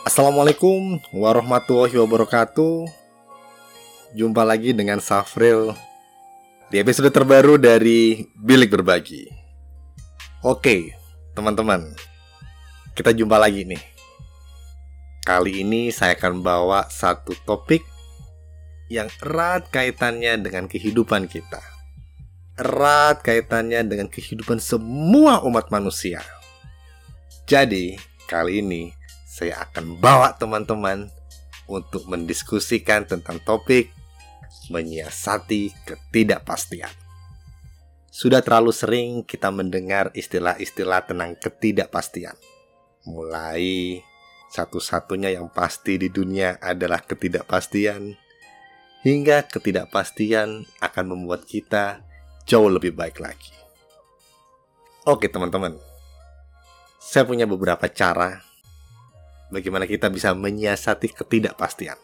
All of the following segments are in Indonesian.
Assalamualaikum warahmatullahi wabarakatuh. Jumpa lagi dengan Safril Di episode terbaru dari Bilik Berbagi. Oke, teman-teman Kita jumpa lagi nih. Kali ini saya akan bawa satu topik Yang erat kaitannya dengan kehidupan kita. Erat kaitannya dengan kehidupan semua umat manusia. Jadi, kali ini saya akan bawa teman-teman untuk mendiskusikan tentang topik menyiasati ketidakpastian. Sudah terlalu sering kita mendengar istilah-istilah tentang ketidakpastian. Mulai satu-satunya yang pasti di dunia adalah ketidakpastian, hingga ketidakpastian akan membuat kita jauh lebih baik lagi. Oke, teman-teman, saya punya beberapa cara bagaimana kita bisa menyiasati ketidakpastian.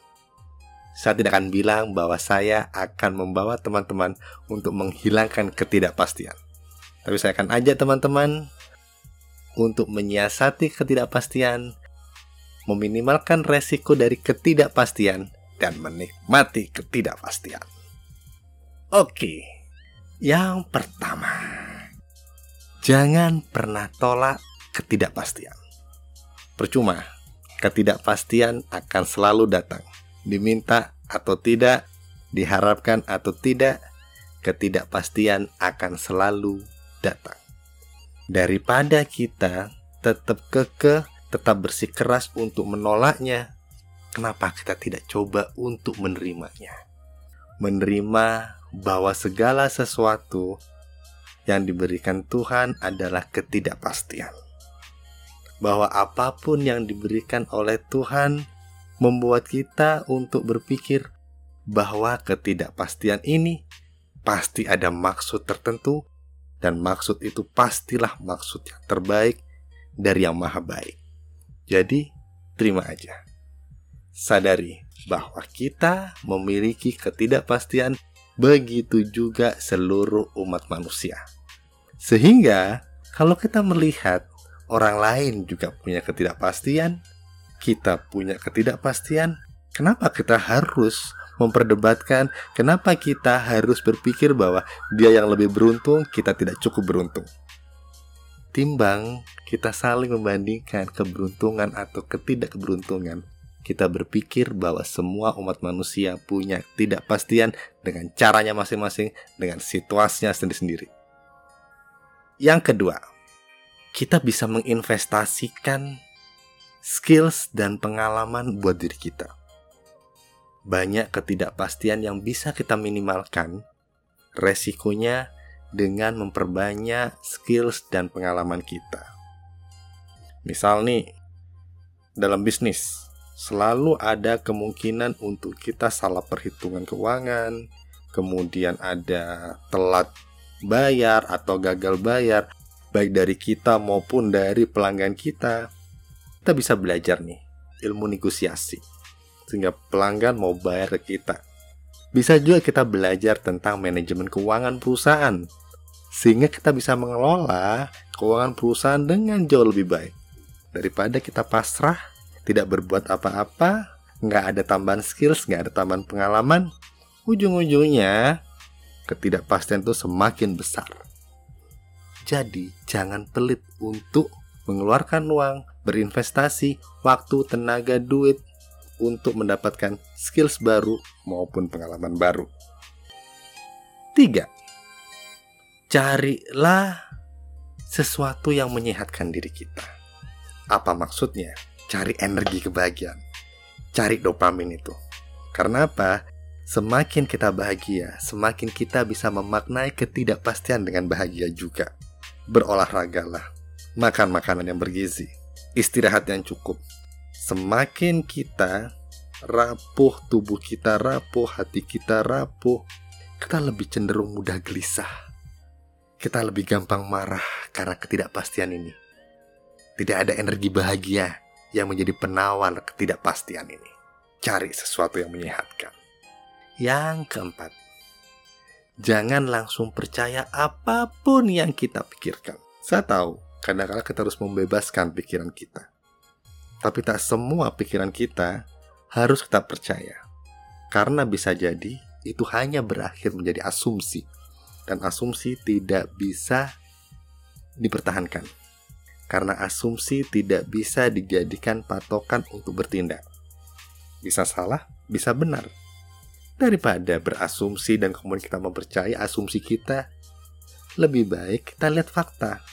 Saya tidak akan bilang bahwa saya akan membawa teman-teman untuk menghilangkan ketidakpastian. Tapi saya akan ajak teman-teman untuk menyiasati ketidakpastian, meminimalkan resiko dari ketidakpastian, dan menikmati ketidakpastian. Oke, yang pertama, jangan pernah tolak ketidakpastian. Percuma, ketidakpastian akan selalu datang. Diminta atau tidak, diharapkan atau tidak, ketidakpastian akan selalu datang. Daripada kita tetap kekeh, tetap bersikeras untuk menolaknya, kenapa kita tidak coba untuk menerimanya? Menerima bahwa segala sesuatu yang diberikan Tuhan adalah ketidakpastian bahwa apa pun yang diberikan oleh Tuhan membuat kita untuk berpikir bahwa ketidakpastian ini pasti ada maksud tertentu dan maksud itu pastilah maksud yang terbaik dari yang maha baik. Jadi, terima aja. Sadari bahwa kita memiliki ketidakpastian begitu juga seluruh umat manusia. Sehingga, kalau kita melihat orang lain juga punya ketidakpastian, kita punya ketidakpastian, kenapa kita harus memperdebatkan, kenapa kita harus berpikir bahwa dia yang lebih beruntung, kita tidak cukup beruntung. Timbang kita saling membandingkan keberuntungan atau ketidakberuntungan, kita berpikir bahwa semua umat manusia punya ketidakpastian dengan caranya masing-masing, dengan situasinya sendiri-sendiri. Yang kedua, kita bisa menginvestasikan skills dan pengalaman buat diri kita. Banyak ketidakpastian yang bisa kita minimalkan resikonya dengan memperbanyak skills dan pengalaman kita. Misal nih, dalam bisnis, selalu ada kemungkinan untuk kita salah perhitungan keuangan, kemudian ada telat bayar atau gagal bayar, baik dari kita maupun dari pelanggan kita, kita bisa belajar nih ilmu negosiasi sehingga pelanggan mau bayar ke kita. Bisa juga kita belajar tentang manajemen keuangan perusahaan sehingga kita bisa mengelola keuangan perusahaan dengan jauh lebih baik. Daripada kita pasrah tidak berbuat apa-apa nggak ada tambahan skills nggak ada tambahan pengalaman ujung-ujungnya ketidakpastian itu semakin besar jadi, jangan pelit untuk mengeluarkan uang, berinvestasi, waktu, tenaga, duit untuk mendapatkan skills baru maupun pengalaman baru. 3. Carilah sesuatu yang menyehatkan diri kita. Apa maksudnya? Cari energi kebahagiaan. Cari dopamin itu. Karena apa? Semakin kita bahagia, semakin kita bisa memaknai ketidakpastian dengan bahagia juga berolahragalah, makan makanan yang bergizi, istirahat yang cukup. Semakin kita rapuh, tubuh kita rapuh, hati kita rapuh, kita lebih cenderung mudah gelisah. Kita lebih gampang marah karena ketidakpastian ini. Tidak ada energi bahagia yang menjadi penawar ketidakpastian ini. Cari sesuatu yang menyehatkan. Yang keempat, Jangan langsung percaya apa pun yang kita pikirkan. Saya tahu, kadang-kadang kita harus membebaskan pikiran kita. Tapi tak semua pikiran kita harus kita percaya. Karena bisa jadi itu hanya berakhir menjadi asumsi. Dan asumsi tidak bisa dipertahankan. Karena asumsi tidak bisa dijadikan patokan untuk bertindak. Bisa salah, bisa benar. Daripada berasumsi dan kemudian kita mempercayai asumsi kita, lebih baik kita lihat fakta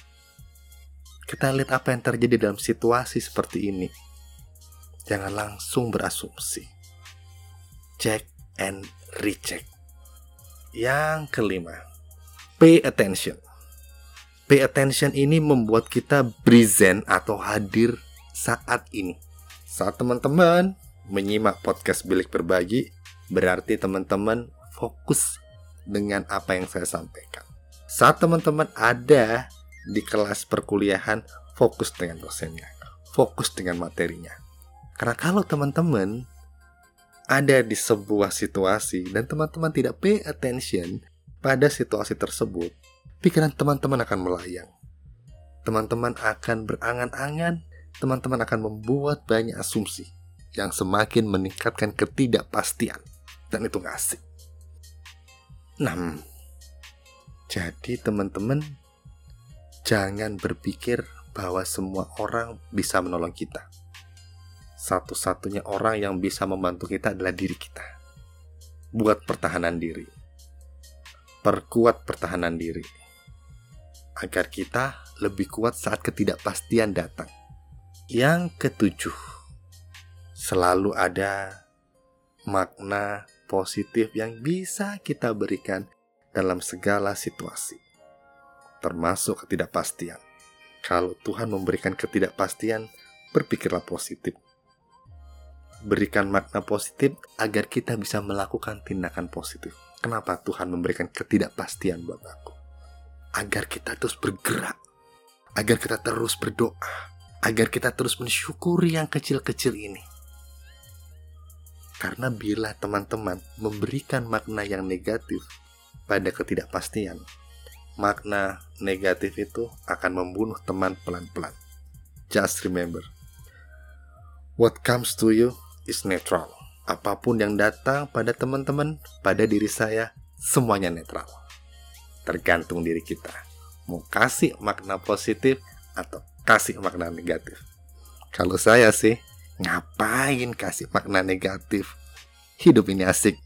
kita lihat apa yang terjadi dalam situasi seperti ini. Jangan langsung berasumsi. Check and recheck. Yang kelima, pay attention. Pay attention ini membuat kita present atau hadir saat ini. Saat teman-teman menyimak podcast Bilik Berbagi, berarti teman-teman fokus dengan apa yang saya sampaikan. Saat teman-teman ada di kelas perkuliahan fokus dengan dosennya, fokus dengan materinya. Karena kalau teman-teman ada di sebuah situasi dan teman-teman tidak pay attention pada situasi tersebut, pikiran teman-teman akan melayang. Teman-teman akan berangan-angan, teman-teman akan membuat banyak asumsi yang semakin meningkatkan ketidakpastian dan itu ngasih. Nah, jadi teman-teman jangan berpikir bahwa semua orang bisa menolong kita. Satu-satunya orang yang bisa membantu kita adalah diri kita. Buat pertahanan diri. Perkuat pertahanan diri. Agar kita lebih kuat saat ketidakpastian datang. Yang ketujuh, selalu ada makna positif yang bisa kita berikan dalam segala situasi termasuk ketidakpastian. Kalau Tuhan memberikan ketidakpastian, berpikirlah positif. Berikan makna positif agar kita bisa melakukan tindakan positif. Kenapa Tuhan memberikan ketidakpastian buat aku? Agar kita terus bergerak, agar kita terus berdoa, agar kita terus mensyukuri yang kecil-kecil ini. Karena bila teman-teman memberikan makna yang negatif pada ketidakpastian, makna negatif itu akan membunuh teman pelan-pelan. Just remember, what comes to you is neutral. Apa pun yang datang pada teman-teman, pada diri saya, semuanya netral. Tergantung diri kita. Mau kasih makna positif atau kasih makna negatif. Kalau saya sih, ngapain kasih makna negatif? Hidup ini asik.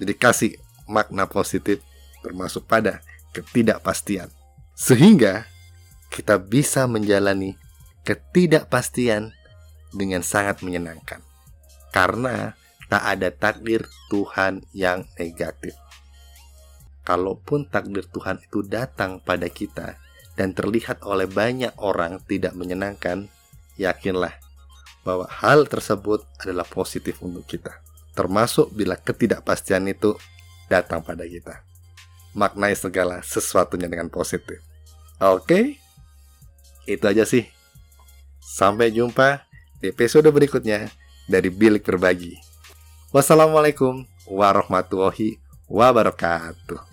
Jadi kasih makna positif termasuk pada ketidakpastian. Sehingga kita bisa menjalani ketidakpastian dengan sangat menyenangkan. Karena tak ada takdir Tuhan yang negatif. Kalaupun takdir Tuhan itu datang pada kita dan terlihat oleh banyak orang tidak menyenangkan, yakinlah bahwa hal tersebut adalah positif untuk kita. Termasuk bila ketidakpastian itu datang pada kita maknai segala sesuatunya dengan positif. Oke, itu aja sih. Sampai jumpa di episode berikutnya dari Bilik Berbagi. Wassalamualaikum warahmatullahi wabarakatuh.